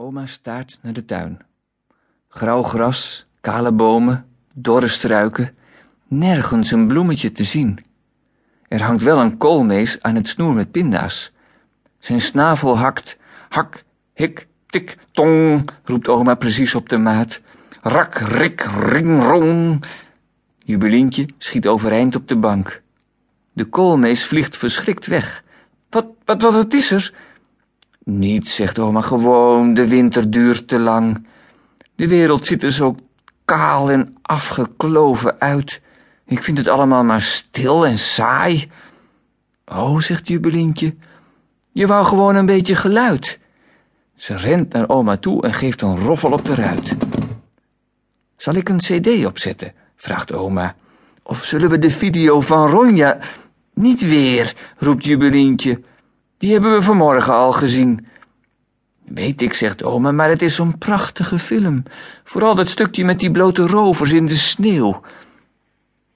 Oma staart naar de tuin. Grauw gras, kale bomen, dorre struiken, nergens een bloemetje te zien. Er hangt wel een koolmees aan het snoer met pinda's. Zijn snavel hakt, hak, hik, tik, tong, roept oma precies op de maat. Rak, rik, ring, rong. Jubilientje schiet overeind op de bank. De koolmees vliegt verschrikt weg. Wat, wat, wat, wat is er? Niets, zegt oma, gewoon, de winter duurt te lang. De wereld ziet er zo kaal en afgekloven uit. Ik vind het allemaal maar stil en saai. Oh, zegt Jubelientje, je wou gewoon een beetje geluid. Ze rent naar oma toe en geeft een roffel op de ruit. Zal ik een cd opzetten? vraagt oma. Of zullen we de video van Ronja... Niet weer, roept Jubelientje. Die hebben we vanmorgen al gezien. Weet ik, zegt oma, maar het is zo'n prachtige film. Vooral dat stukje met die blote rovers in de sneeuw.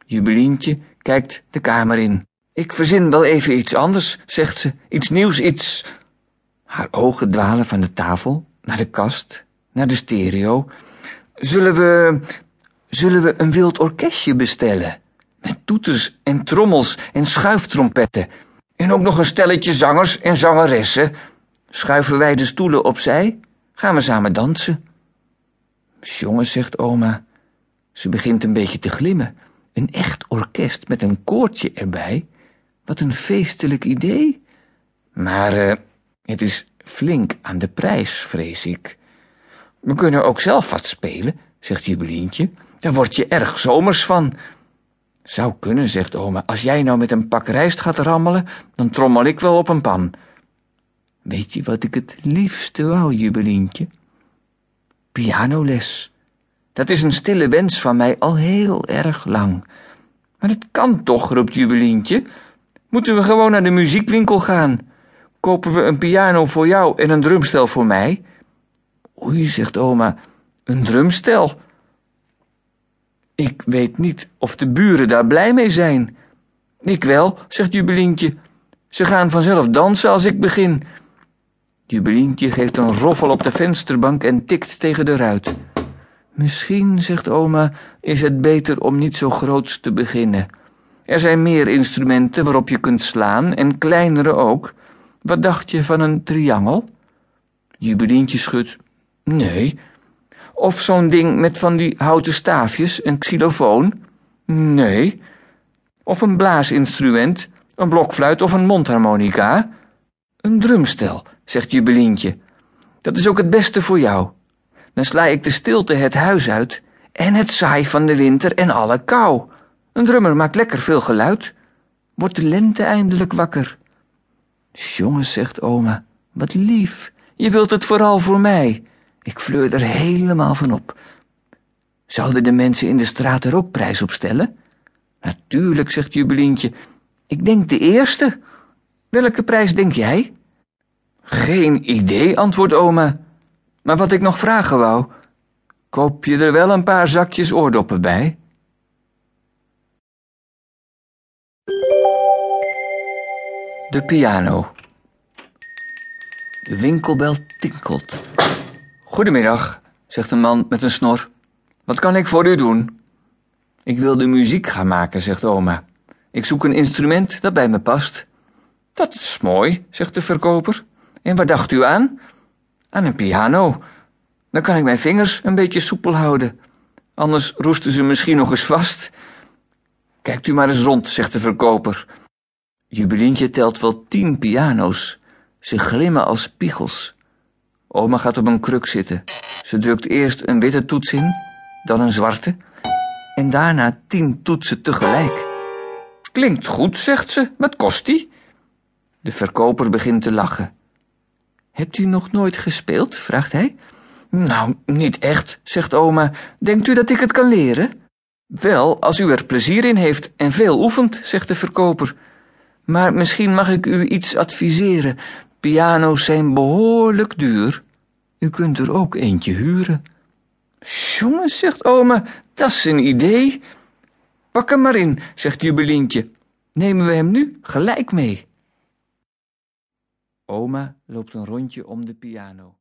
Jubelientje kijkt de kamer in. Ik verzin wel even iets anders, zegt ze. Iets nieuws, iets... Haar ogen dwalen van de tafel naar de kast, naar de stereo. Zullen we... zullen we een wild orkestje bestellen? Met toeters en trommels en schuiftrompetten. En ook nog een stelletje zangers en zangeressen. Schuiven wij de stoelen opzij? Gaan we samen dansen? Jongens, zegt oma. Ze begint een beetje te glimmen. Een echt orkest met een koortje erbij. Wat een feestelijk idee. Maar uh, het is flink aan de prijs, vrees ik. We kunnen ook zelf wat spelen, zegt Jubelientje. Daar word je erg zomers van. Zou kunnen, zegt oma. Als jij nou met een pak rijst gaat rammelen, dan trommel ik wel op een pan. Weet je wat ik het liefste wou, Jubelientje? Pianoles. Dat is een stille wens van mij al heel erg lang. Maar het kan toch, roept Jubelientje. Moeten we gewoon naar de muziekwinkel gaan? Kopen we een piano voor jou en een drumstel voor mij? Oei, zegt oma, een drumstel? Ik weet niet of de buren daar blij mee zijn. Ik wel, zegt Jubelientje. Ze gaan vanzelf dansen als ik begin. Jubelientje geeft een roffel op de vensterbank en tikt tegen de ruit. Misschien, zegt oma, is het beter om niet zo groots te beginnen. Er zijn meer instrumenten waarop je kunt slaan en kleinere ook. Wat dacht je van een triangel? Jubelientje schudt. Nee. Of zo'n ding met van die houten staafjes, een xylofoon? Nee. Of een blaasinstrument, een blokfluit of een mondharmonica? Een drumstel, zegt Jubelientje. Dat is ook het beste voor jou. Dan sla ik de stilte het huis uit en het saai van de winter en alle kou. Een drummer maakt lekker veel geluid. Wordt de lente eindelijk wakker. Jongens, zegt oma, wat lief. Je wilt het vooral voor mij. Ik fleur er helemaal van op. Zouden de mensen in de straat er ook prijs op stellen? Natuurlijk, zegt Jubelientje. Ik denk de eerste. Welke prijs denk jij? Geen idee, antwoordt oma. Maar wat ik nog vragen wou, koop je er wel een paar zakjes oordoppen bij? De piano. De winkelbel tinkelt. Goedemiddag, zegt een man met een snor. Wat kan ik voor u doen? Ik wil de muziek gaan maken, zegt oma. Ik zoek een instrument dat bij me past. Dat is mooi, zegt de verkoper. En waar dacht u aan? Aan een piano. Dan kan ik mijn vingers een beetje soepel houden. Anders roesten ze misschien nog eens vast. Kijkt u maar eens rond, zegt de verkoper. Jubilientje telt wel tien piano's. Ze glimmen als spiegels. Oma gaat op een kruk zitten. Ze drukt eerst een witte toets in, dan een zwarte, en daarna tien toetsen tegelijk. Klinkt goed, zegt ze. Wat kost die? De verkoper begint te lachen. Hebt u nog nooit gespeeld? vraagt hij. Nou, niet echt, zegt oma. Denkt u dat ik het kan leren? Wel, als u er plezier in heeft en veel oefent, zegt de verkoper. Maar misschien mag ik u iets adviseren. Piano's zijn behoorlijk duur. U kunt er ook eentje huren. Jongen, zegt oma, dat is een idee. Pak hem maar in, zegt Jubelientje. Nemen we hem nu gelijk mee. Oma loopt een rondje om de piano.